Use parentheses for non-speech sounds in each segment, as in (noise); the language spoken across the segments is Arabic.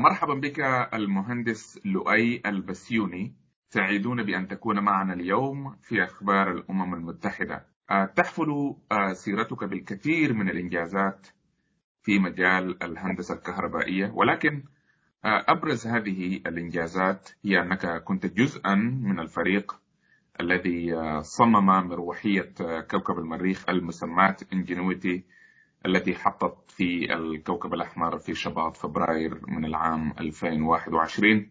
مرحبا بك المهندس لؤي البسيوني. سعيدون بأن تكون معنا اليوم في أخبار الأمم المتحدة. آه، تحفل آه، سيرتك بالكثير من الإنجازات في مجال الهندسة الكهربائية. ولكن آه، أبرز هذه الإنجازات هي أنك كنت جزءا من الفريق الذي صمم مروحية كوكب المريخ المسماة انجنويتي التي حطت في الكوكب الأحمر في شباط فبراير من العام 2021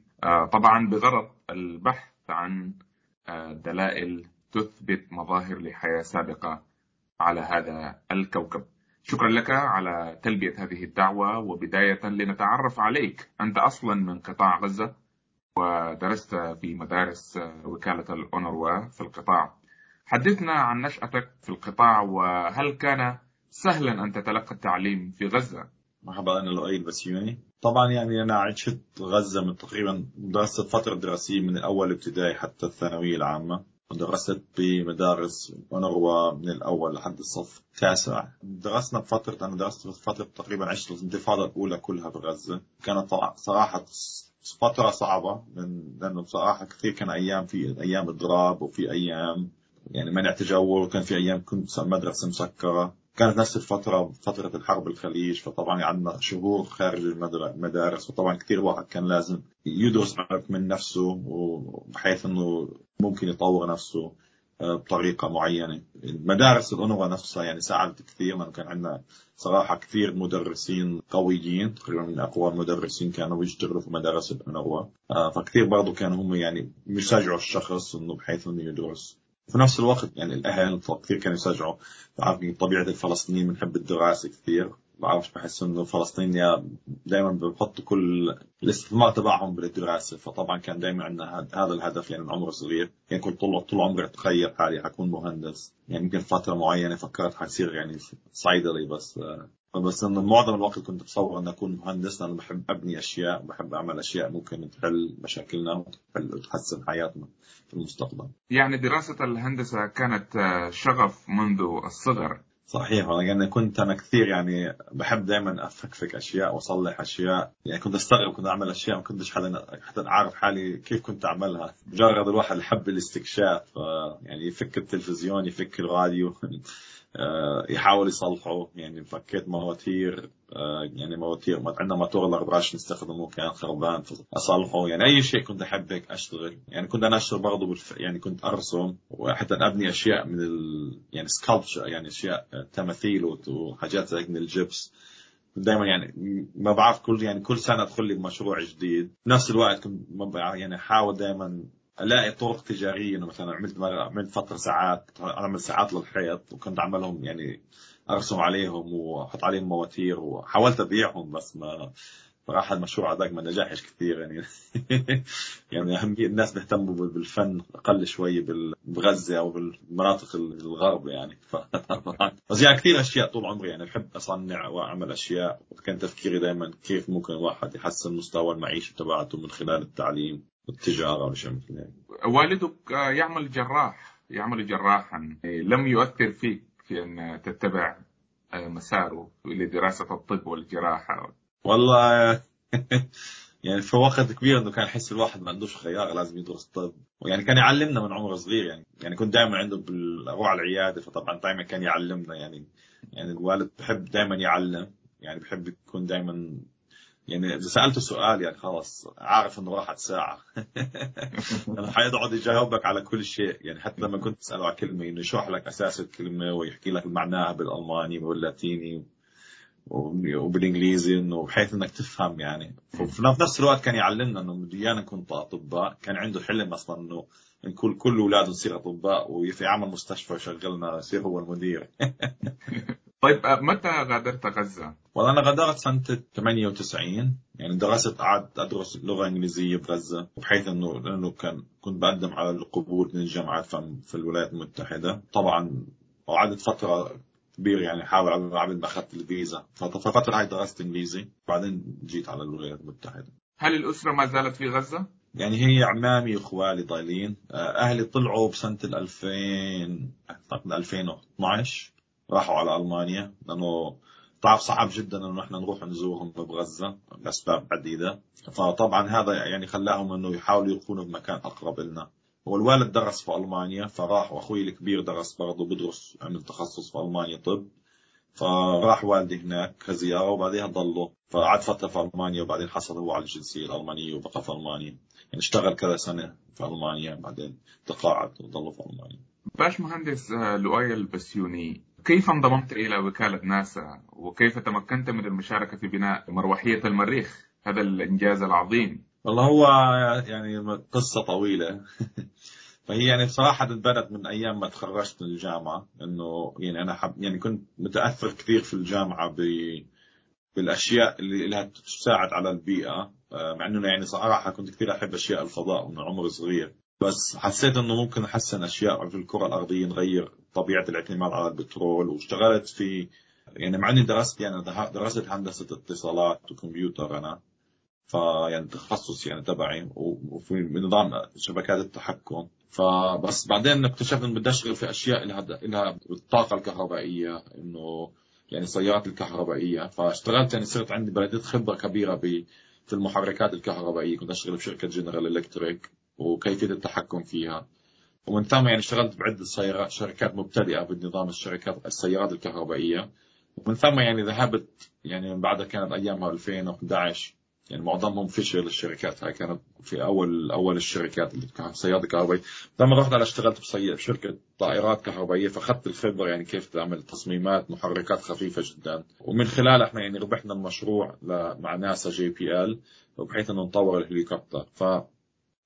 طبعا بغرض البحث عن دلائل تثبت مظاهر لحياة سابقة على هذا الكوكب. شكرا لك على تلبية هذه الدعوة وبداية لنتعرف عليك. أنت أصلا من قطاع غزة ودرست في مدارس وكالة الأونروا في القطاع. حدثنا عن نشأتك في القطاع وهل كان سهلا أن تتلقى التعليم في غزة. مرحبا أنا لؤي البسيوني. طبعا يعني أنا عشت غزة من تقريبا درست الفترة الدراسية من الأول ابتدائي حتى الثانوية العامة. درست بمدارس أونروا من الأول لحد الصف التاسع. درسنا بفترة أنا درست بفترة تقريبا عشت الانتفاضة الأولى كلها بغزة. كانت صراحة فترة صعبة لأنه بصراحة كثير كان أيام في أيام إضراب وفي أيام يعني منع تجول وكان في أيام كنت مدرسة مسكرة. كانت نفس الفترة فترة الحرب الخليج فطبعا عندنا شهور خارج المدارس وطبعا كثير واحد كان لازم يدرس من نفسه بحيث إنه ممكن يطور نفسه آه، بطريقة معينة. المدارس الأنوة نفسها يعني ساعدت كثير لأنه كان عندنا صراحة كثير مدرسين قويين تقريبا من أقوى المدرسين كانوا بيشتغلوا في مدارس الأنوة آه، فكثير برضو كانوا هم يعني بيشجعوا الشخص إنه بحيث إنه يدرس. في نفس الوقت يعني الأهل كثير كانوا يشجعوا بعرف طبيعة الفلسطينيين بنحب الدراسة كثير بعرفش بحس إنه الفلسطينيين دائما بحطوا كل الاستثمار تبعهم بالدراسة فطبعا كان دائما عندنا هذا الهدف يعني من عمر صغير. يعني كنت طول طول عمري أتخيل حالي حكون مهندس يعني يمكن فترة معينة فكرت حصير يعني صيدلي بس بس انه معظم الوقت كنت بتصور اني أكون مهندس لأنه بحب أبني أشياء بحب أعمل أشياء ممكن تحل مشاكلنا وتحسن حياتنا في المستقبل. يعني دراسة الهندسة كانت شغف منذ الصغر صحيح يعني كنت أنا كثير يعني بحب دائما أفكفك أشياء وأصلح أشياء. يعني كنت أستغرب كنت أعمل أشياء ما كنتش حدا حتى اعرف حالي كيف كنت أعملها. مجرد الواحد يحب الاستكشاف يعني يفك التلفزيون يفك الراديو (laughs) آه، يحاول يصلحه. يعني فكيت مواتير آه، يعني مواتير عندنا موتور الارباش نستخدمه كان خربان. اصلحه يعني أي شيء كنت احب هيك أشتغل. يعني كنت اشتغل برضه بالف... يعني كنت أرسم وحتى أبني أشياء من ال... يعني سكالبتشر يعني أشياء تماثيل وحاجات زي من الجبس. دائما يعني ما بعرف كل يعني كل سنة أدخل لي بمشروع جديد. نفس الوقت كنت يعني أحاول دائما ألاقي طرق تجارية. إنه مثلا عملت عملت فتره ساعات أعمل ساعات للحيط وكنت أعملهم يعني أرسم عليهم وأحط عليهم مواتير وحاولت أبيعهم بس ما صراحة المشروع هذاك ما نجحش كثير يعني. (laughs) يعني أهمية الناس بيهتموا بالفن أقل شوي بغزة أو بالمناطق الغرب يعني. ف... (laughs) بس يعني كثير أشياء طول عمري يعني بحب أصنع وأعمل أشياء. وكان تفكيري دائما كيف ممكن الواحد يحسن مستوى المعيشة تبعته من خلال التعليم والتجارة وشيء مثل والدك يعمل جراح يعمل جراحا. لم يؤثر فيك. في أن تتبع مساره لدراسة الطب والجراحة. والله (laughs) يعني في وقت كبير إنه كان يحس الواحد ما عندوش خيار لازم يدرس طب. ويعني كان يعلمنا من عمر صغير يعني يعني كنت دائما عنده أروح على العيادة فطبعا دائما كان يعلمنا يعني يعني الوالد بحب دائما يعلم يعني بحب يكون دائما يعني إذا سألته سؤال يعني خلاص عارف إنه راحت ساعة. (laughs) يعني حيقعد يجاوبك على كل شيء. يعني حتى لما كنت تسأله على كلمة إنه يشرح لك أساس الكلمة ويحكي لك معناها بالألماني واللاتيني وبالإنجليزي إنه بحيث إنك تفهم يعني. وفي نفس الوقت كان يعلمنا إنه بده ايانا نكون أطباء. كان عنده حلم أصلا إنه نكون كل أولاده نصير أطباء ويعمل مستشفى ويشغلنا يصير هو المدير. (laughs) طيب متى غادرت غزة؟ والله أنا غادرت سنة 98 يعني درست قعدت أدرس لغة إنجليزية بغزه بحيث إنه لأنه كان كنت بقدم على القبول من الجامعات في الولايات المتحدة. طبعا وقعدت فترة كبير يعني حاول قبل ما أخذت الفيزا. ففتره هاي درست إنجليزي بعدين جيت على الولايات المتحدة. هل الأسرة ما زالت في غزة؟ يعني هي عمامي واخوالي ضايلين. آه، أهلي طلعوا بسنة 2000 اعتقد 2012 راحوا على ألمانيا لأنه تعرف صعب جدا إنه نحن نروح نزورهم بغزه لاسباب عديده فطبعا هذا يعني خلاهم إنه يحاولوا يكونوا بمكان أقرب لنا والوالد درس في ألمانيا فراح وأخوي الكبير درس برضه بدرس عمل تخصص في ألمانيا طب. فراح والدي هناك كزيارة وبعدين ضلوا. فقعد فترة في ألمانيا وبعدين حصل هو على الجنسية الألمانية وبقى في ألمانيا. يعني اشتغل كذا سنة في ألمانيا بعدين تقاعد وضلوا في ألمانيا. باش مهندس آه، لؤي البسيوني كيف انضممت إلى وكالة ناسا؟ وكيف تمكنت من المشاركة في بناء مروحية المريخ؟ هذا الإنجاز العظيم. والله هو يعني قصة طويلة. (laughs) فهي يعني بصراحة انبنت من أيام ما تخرجت من الجامعة إنه يعني أنا حب يعني كنت متأثر كثير في الجامعة ب بالأشياء اللي لها تساعد على البيئة. آه، مع إنه يعني صراحة كنت كثير أحب أشياء الفضاء من عمر صغير. بس حسيت إنه ممكن أحسن أشياء في الكرة الأرضية نغير طبيعة الاعتماد على البترول واشتغلت في يعني مع إني درست يعني درست هندسة اتصالات وكمبيوتر أنا فيعني تخصص يعني تبعي وفي نظام شبكات التحكم. فبس بعدين اكتشفت إنه بدي أشتغل في أشياء لها لها الطاقة الكهربائية إنه يعني السيارات الكهربائية. فاشتغلت يعني صرت عندي بلدية خبرة كبيرة في المحركات الكهربائية. كنت أشتغل في شركة جنرال الكتريك وكيفية التحكم فيها. ومن ثم يعني اشتغلت بعدة شركات مبتدئة بالنظام الشركات السيارات الكهربائية. ومن ثم يعني ذهبت يعني من بعدها كانت أيامها 2011 يعني معظمهم فشل الشركات. هاي كانت في أول أول الشركات اللي كانت سيارات كهربائية لما رحت أنا اشتغلت بشركة طائرات كهربائية. فأخذت الخبرة يعني كيف تعمل تصميمات محركات خفيفة جدا. ومن خلالها إحنا يعني ربحنا المشروع مع ناسا JPL وبحيث إنه نطور الهليكوبتر. ف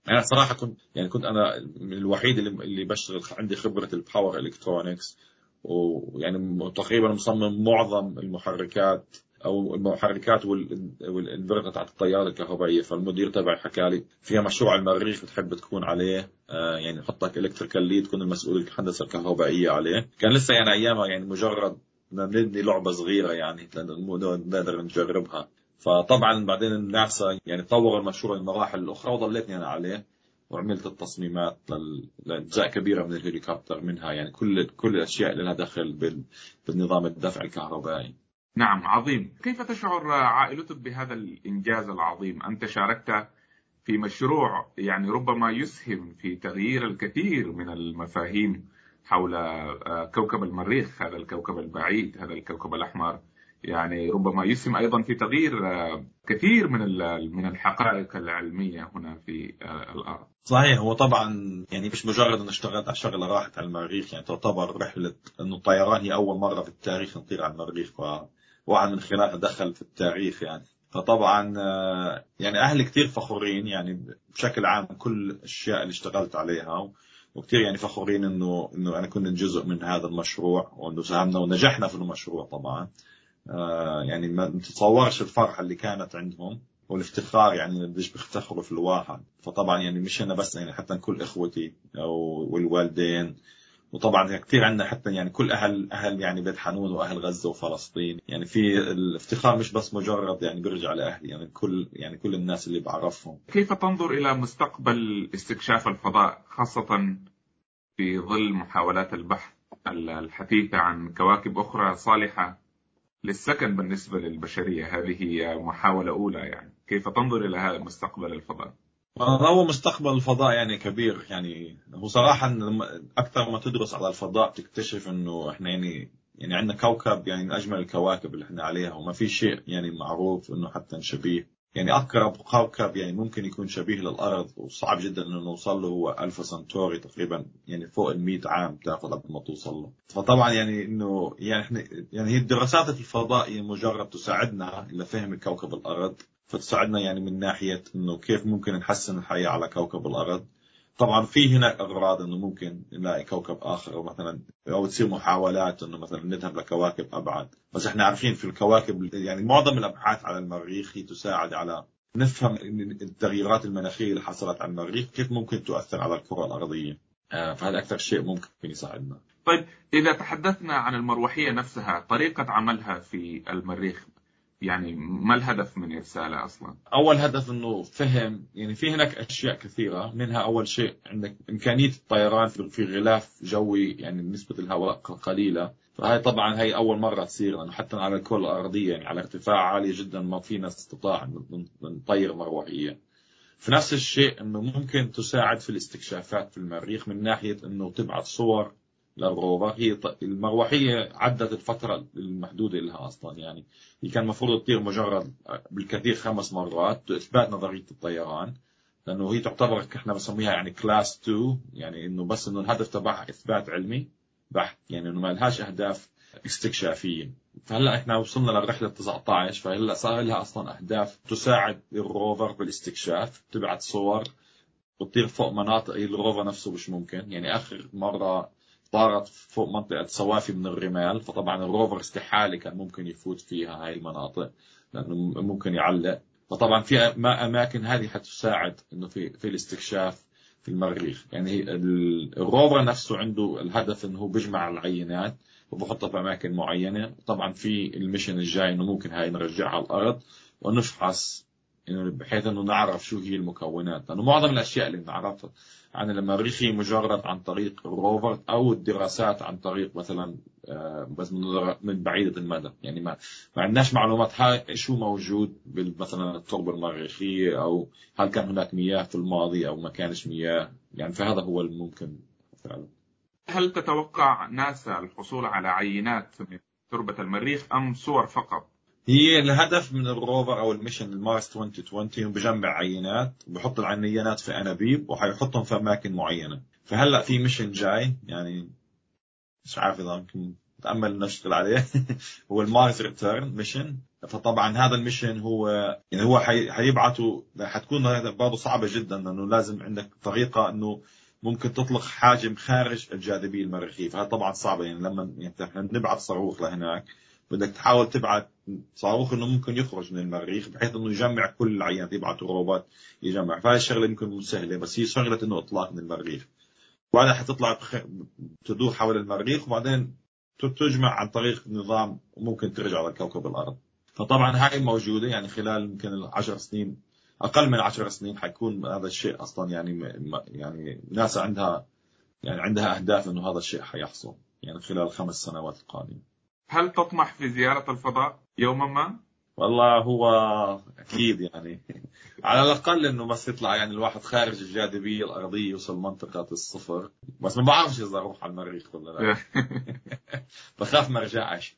أنا صراحة كنت يعني كنت أنا من الوحيد اللي اللي بشتغل عندي خبرة ال power electronics ويعني تقريبا مصمم معظم المحركات أو المحركات والانفرتر تاعت الطيارة الكهربائية. فالمدير تبعي حكى لي فيها مشروع المريخ بتحب تكون عليه. آه يعني نحطك electrical lead تكون المسؤول الهندسة الكهربائية عليه. كان لسه يعني أيامها يعني مجرد نبني لعبة صغيرة يعني نقدر نجربها. فطبعا بعدين ناسا يعني طور المشروع للمراحل الأخرى وظليتني أنا عليه وعملت التصميمات لإجزاء كبيرة من الهليكوبتر منها يعني كل كل الأشياء اللي لها دخل بالنظام الدفع الكهربائي. نعم عظيم، كيف تشعر عائلتك بهذا الإنجاز العظيم؟ أنت شاركت في مشروع يعني ربما يسهم في تغيير الكثير من المفاهيم حول آه، كوكب المريخ هذا الكوكب البعيد هذا الكوكب الأحمر يعني ربما يسهم أيضا في تغيير آه، كثير من من الحقائق العلمية هنا في آه، الأرض. صحيح هو طبعا يعني مش مجرد انه اشتغلت على شغله راحت على المريخ يعني تعتبر رحلة انه الطيران هي أول مرة في التاريخ نطير على المريخ فواحد من خلالها دخل في التاريخ يعني فطبعا آه، يعني أهلي كثير فخورين يعني بشكل عام كل الأشياء اللي اشتغلت عليها وكثير يعني فخورين إنه إنه أنا كنت جزء من هذا المشروع وإنه ساهمنا ونجحنا في المشروع طبعا يعني ما تتصورش الفرحة اللي كانت عندهم والافتخار يعني قديش بيفتخروا في الواحد. فطبعا يعني مش أنا بس يعني حتى كل إخوتي والوالدين. وطبعا كثير عندنا حتى يعني كل أهل أهل يعني بيت حنون وأهل غزة وفلسطين. يعني في الافتخار مش بس مجرد يعني بيرجع لأهلي يعني كل يعني كل الناس اللي بعرفهم. كيف تنظر إلى مستقبل استكشاف الفضاء خاصة في ظل محاولات البحث الحثيثه عن كواكب أخرى صالحة للسكن بالنسبة للبشرية هذه محاولة أولى يعني. كيف تنظر إلى مستقبل الفضاء؟ هو مستقبل الفضاء يعني كبير يعني. هو صراحة أكثر ما تدرس على الفضاء تكتشف إنه إحنا يعني يعني عندنا كوكب يعني من أجمل الكواكب اللي إحنا عليها وما في شيء يعني معروف إنه حتى شبيه. يعني أقرب كوكب يعني ممكن يكون شبيه للأرض وصعب جدا إنه نوصل له هو ألفا سنتوري تقريبا يعني فوق ال 100 عام تأخذ قبل ما توصل له. فطبعا يعني إنه يعني إحنا يعني هي الدراسات في الفضاء هي مجرد تساعدنا لفهم كوكب الأرض فتساعدنا يعني من ناحية إنه كيف ممكن نحسن الحياة على كوكب الأرض. طبعا في هناك أغراض إنه ممكن نلاقي كوكب آخر أو مثلا أو تصير محاولات إنه مثلا نذهب لكواكب أبعد. بس إحنا عارفين في الكواكب يعني معظم الأبحاث على المريخ هي تساعد على نفهم التغييرات المناخية اللي حصلت على المريخ كيف ممكن تؤثر على الكرة الأرضية. آه، فهذا أكثر شيء ممكن يساعدنا. طيب إذا تحدثنا عن المروحية نفسها طريقة عملها في المريخ يعني ما الهدف من إرساله أصلا؟ أول هدف أنه فهم يعني في هناك أشياء كثيرة منها أول شيء عندك إمكانية الطيران في غلاف جوي يعني نسبة الهواء قليلة فهي طبعا هي أول مرة تصير لأنه حتى على الكرة الأرضية يعني على ارتفاع عالي جدا ما فينا استطاع نطير مروحيه في نفس الشيء إنه ممكن تساعد في الاستكشافات في المريخ من ناحية إنه تبعث صور للروفر هي المروحية عدت الفترة المحدودة لها أصلا. يعني هي كان المفروض تطير مجرد بالكثير خمس مرات لاثبات نظرية الطيران لأنه هي تعتبر إحنا بنسميها يعني كلاس 2 يعني إنه بس إنه الهدف تبعها إثبات علمي بحت يعني إنه ما لهاش أهداف استكشافية. فهلأ إحنا وصلنا للرحلة 19 فهلأ صار لها أصلا أهداف تساعد الروفر بالاستكشاف تبعت صور وتطير فوق مناطق ال rover نفسه مش ممكن. يعني آخر مرة طارت فوق منطقة صوافي من الرمال فطبعا ال rover استحاله كان ممكن يفوت فيها هاي المناطق لأنه ممكن يعلق. فطبعا في أماكن هذه حتساعد إنه في في الاستكشاف في المريخ. يعني ال rover نفسه عنده الهدف إنه هو بيجمع العينات وبحطها في أماكن معينة. طبعا في ال mission الجاي إنه ممكن هاي نرجعها على الأرض ونفحص بحيث إنه نعرف شو هي المكونات. لأنه معظم الأشياء اللي نعرفها عن المريخي مجرد عن طريق الروفر أو الدراسات عن طريق مثلا آه، بس من بعيدة المدى. يعني ما ما عندناش معلومات شو موجود مثلا التربة المريخية أو هل كان هناك مياه في الماضي أو ما كانش مياه. يعني فهذا هو الممكن فعلا. هل تتوقع ناسا الحصول على عينات من تربة المريخ أم صور فقط؟ هي الهدف من ال rover أو ال mission ال Mars 2020 إنه بجمع عينات وبحط العينات في أنابيب وحيحطهم في أماكن معينة. فهلأ في mission جاي يعني مش عارف إذا ممكن نتأمل نشتغل عليه. (laughs) هو ال Mars return mission. فطبعا هذا ال mission هو يعني هو حيبعثوا حتكون برضه صعبة جدا لأنه لازم عندك طريقة إنه ممكن تطلق حاجة خارج الجاذبية المريخية. فهذا طبعا صعبة يعني لما يعني نبعث صاروخ لهناك. بدك تحاول تبعت صاروخ إنه ممكن يخرج من المريخ بحيث إنه يجمع كل العينات يبعث روبوت يجمع. فهي الشغلة يمكن سهلة بس هي شغلة إنه إطلاق من المريخ. وبعدين حتطلع تدور حول المريخ وبعدين تجمع عن طريق نظام ممكن ترجع على كوكب الأرض. فطبعا هاي موجودة يعني خلال يمكن 10 سنين أقل من 10 سنين حيكون هذا الشيء أصلا يعني يعني ناسا عندها يعني عندها أهداف إنه هذا الشيء حيحصل يعني خلال الخمس سنوات القادمة. هل تطمح في زيارة الفضاء يوما ما؟ والله هو أكيد يعني. (laughs) على الأقل إنه بس يطلع يعني الواحد خارج الجاذبية الأرضية يوصل منطقة الصفر. بس ما بعرفش إذا أروح على المريخ ولا لا. (laughs) بخاف ما ارجعش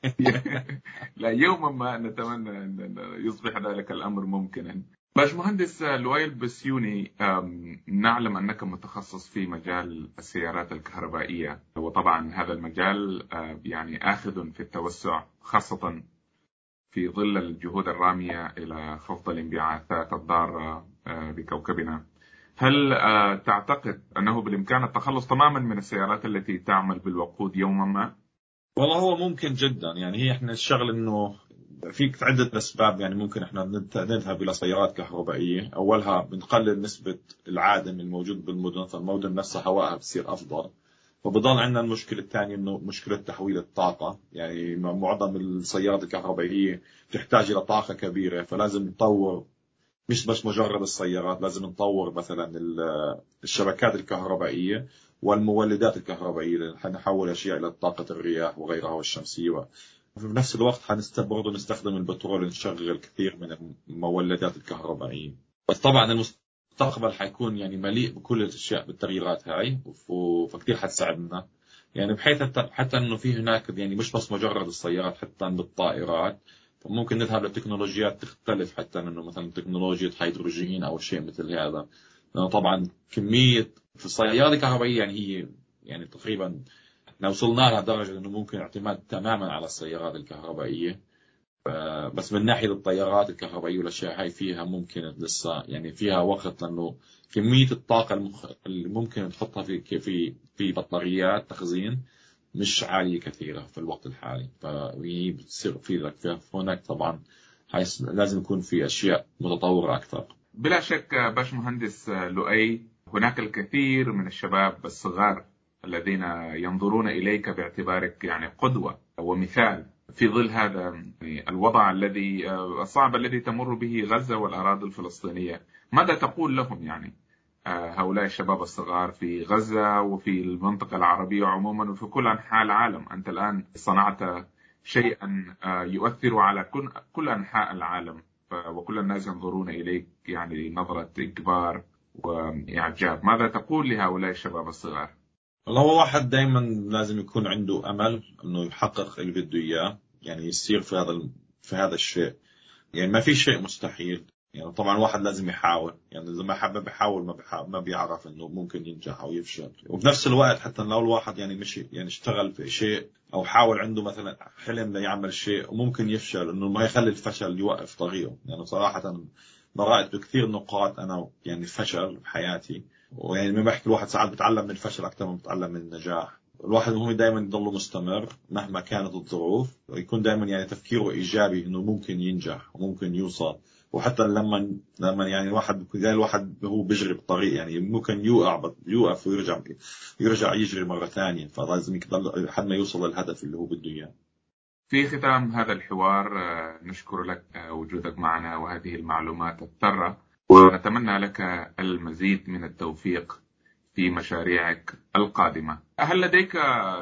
(laughs) لا يوما ما نتمنى ان يصبح ذلك الأمر ممكنا. باشمهندس لويل بسيوني نعلم أنك متخصص في مجال السيارات الكهربائية. وطبعا هذا المجال يعني آخذ في التوسع خاصة في ظل الجهود الرامية إلى خفض الانبعاثات الضارة بكوكبنا. هل تعتقد أنه بالإمكان التخلص تماما من السيارات التي تعمل بالوقود يوما ما؟ والله هو ممكن جدا. يعني هي إحنا الشغل إنه في عدة أسباب. يعني ممكن إحنا نذهب إلى سيارات كهربائية، أولها بنقلل نسبة العادم الموجود بالمدن، فالمدن نفسها هواءها بصير أفضل. وبضل عندنا المشكلة الثانية إنه مشكلة تحويل الطاقة، يعني معظم السيارات الكهربائية تحتاج إلى طاقة كبيرة، فلازم نطور مش بس مجرد السيارات، لازم نطور مثلا الشبكات الكهربائية والمولدات الكهربائية نحول أشياء إلى طاقة الرياح وغيرها والشمسية. في نفس الوقت حنست برضه نستخدم البترول نشغل كثير من المولدات الكهربائية. بس طبعا المستقبل حيكون يعني مليء بكل الأشياء بالتغييرات هاي فكثير حتساعدنا يعني بحيث حتى إنه في هناك يعني مش بس مجرد السيارات حتى بالطائرات فممكن نذهب لتكنولوجيات تختلف حتى إنه مثلا تكنولوجيا هيدروجين أو شيء مثل هذا. لأنه طبعا كمية في السيارة الكهربائية يعني هي يعني تقريبا إحنا وصلنا لها درجة إنه ممكن اعتماد تماما على السيارات الكهربائية. بس من ناحية الطيارات الكهربائية والأشياء هاي فيها ممكن لسه يعني فيها وقت لأنه كمية الطاقة المخ... اللي ممكن تحطها في في في بطاريات تخزين مش عالية كثيرة في الوقت الحالي. فهي بتصير في لك هناك طبعا لازم يكون في أشياء متطورة أكثر. بلا شك باش مهندس لؤي هناك الكثير من الشباب الصغار الذين ينظرون إليك باعتبارك يعني قدوة ومثال. في ظل هذا الوضع الذي الصعب الذي تمر به غزة والأراضي الفلسطينية. ماذا تقول لهم يعني هؤلاء الشباب الصغار في غزة وفي المنطقة العربية عموما وفي كل أنحاء العالم؟ أنت الآن صنعت شيئا يؤثر على كل أنحاء العالم وكل الناس ينظرون إليك يعني نظرة إجبار وإعجاب. ماذا تقول لهؤلاء الشباب الصغار؟ والله واحد دائما لازم يكون عنده أمل أنه يحقق اللي بده إياه. يعني يصير في هذا في هذا الشيء. يعني ما في شيء مستحيل. يعني طبعا الواحد لازم يحاول. يعني إذا ما حب بيحاول ما ما بيعرف إنه ممكن ينجح أو يفشل. وبنفس الوقت حتى لو الواحد يعني مش يعني اشتغل في شيء أو حاول عنده مثلا حلم ليعمل شيء وممكن يفشل إنه ما يخلي الفشل يوقف طريقه. يعني صراحة مرقت بكثير نقاط أنا يعني فشل بحياتي ويعني ما بحكي الواحد ساعات بتعلم من الفشل أكثر من بتعلم من النجاح. الواحد مهم دائما يضل مستمر مهما كانت الظروف ويكون دائما يعني تفكيره إيجابي إنه ممكن ينجح وممكن يوصل. وحتى لما لما يعني الواحد زي الواحد هو بيجري بالطريق يعني ممكن يوقع يوقف ويرجع يرجع يجري مرة ثانية. فلازم يضل لحد ما يوصل للهدف اللي هو بده إياه. في ختام هذا الحوار نشكر لك وجودك معنا وهذه المعلومات الثرة. ونتمنى لك المزيد من التوفيق. في مشاريعك القادمة. هل لديك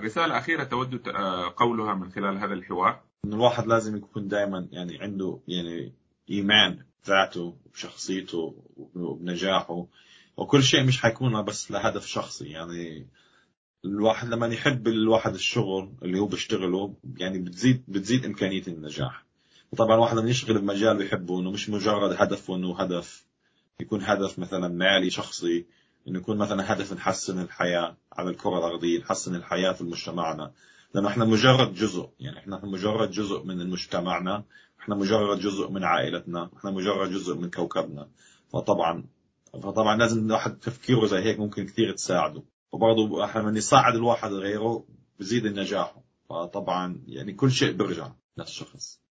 رسالة أخيرة تود قولها من خلال هذا الحوار؟ إن الواحد لازم يكون دائما يعني عنده يعني إيمان بذاته وبشخصيته وبنجاحه. وكل شيء مش حيكون بس لهدف شخصي. يعني الواحد لما يحب الواحد الشغل اللي هو بيشتغله يعني بتزيد بتزيد إمكانية النجاح. وطبعا الواحد لما يشتغل بمجال بيحبه إنه مش مجرد هدفه إنه هدف يكون هدف مثلا مالي شخصي. انه يكون مثلا هدف نحسن الحياة على الكرة الأرضية نحسن الحياة في مجتمعنا. لأنه إحنا مجرد جزء يعني إحنا مجرد جزء من مجتمعنا إحنا مجرد جزء من عائلتنا إحنا مجرد جزء من كوكبنا. فطبعا فطبعا لازم الواحد تفكيره زي هيك ممكن كثير تساعده. وبرضه إحنا من يساعد الواحد غيره بزيد النجاح. فطبعا يعني كل شيء بيرجع للشخص.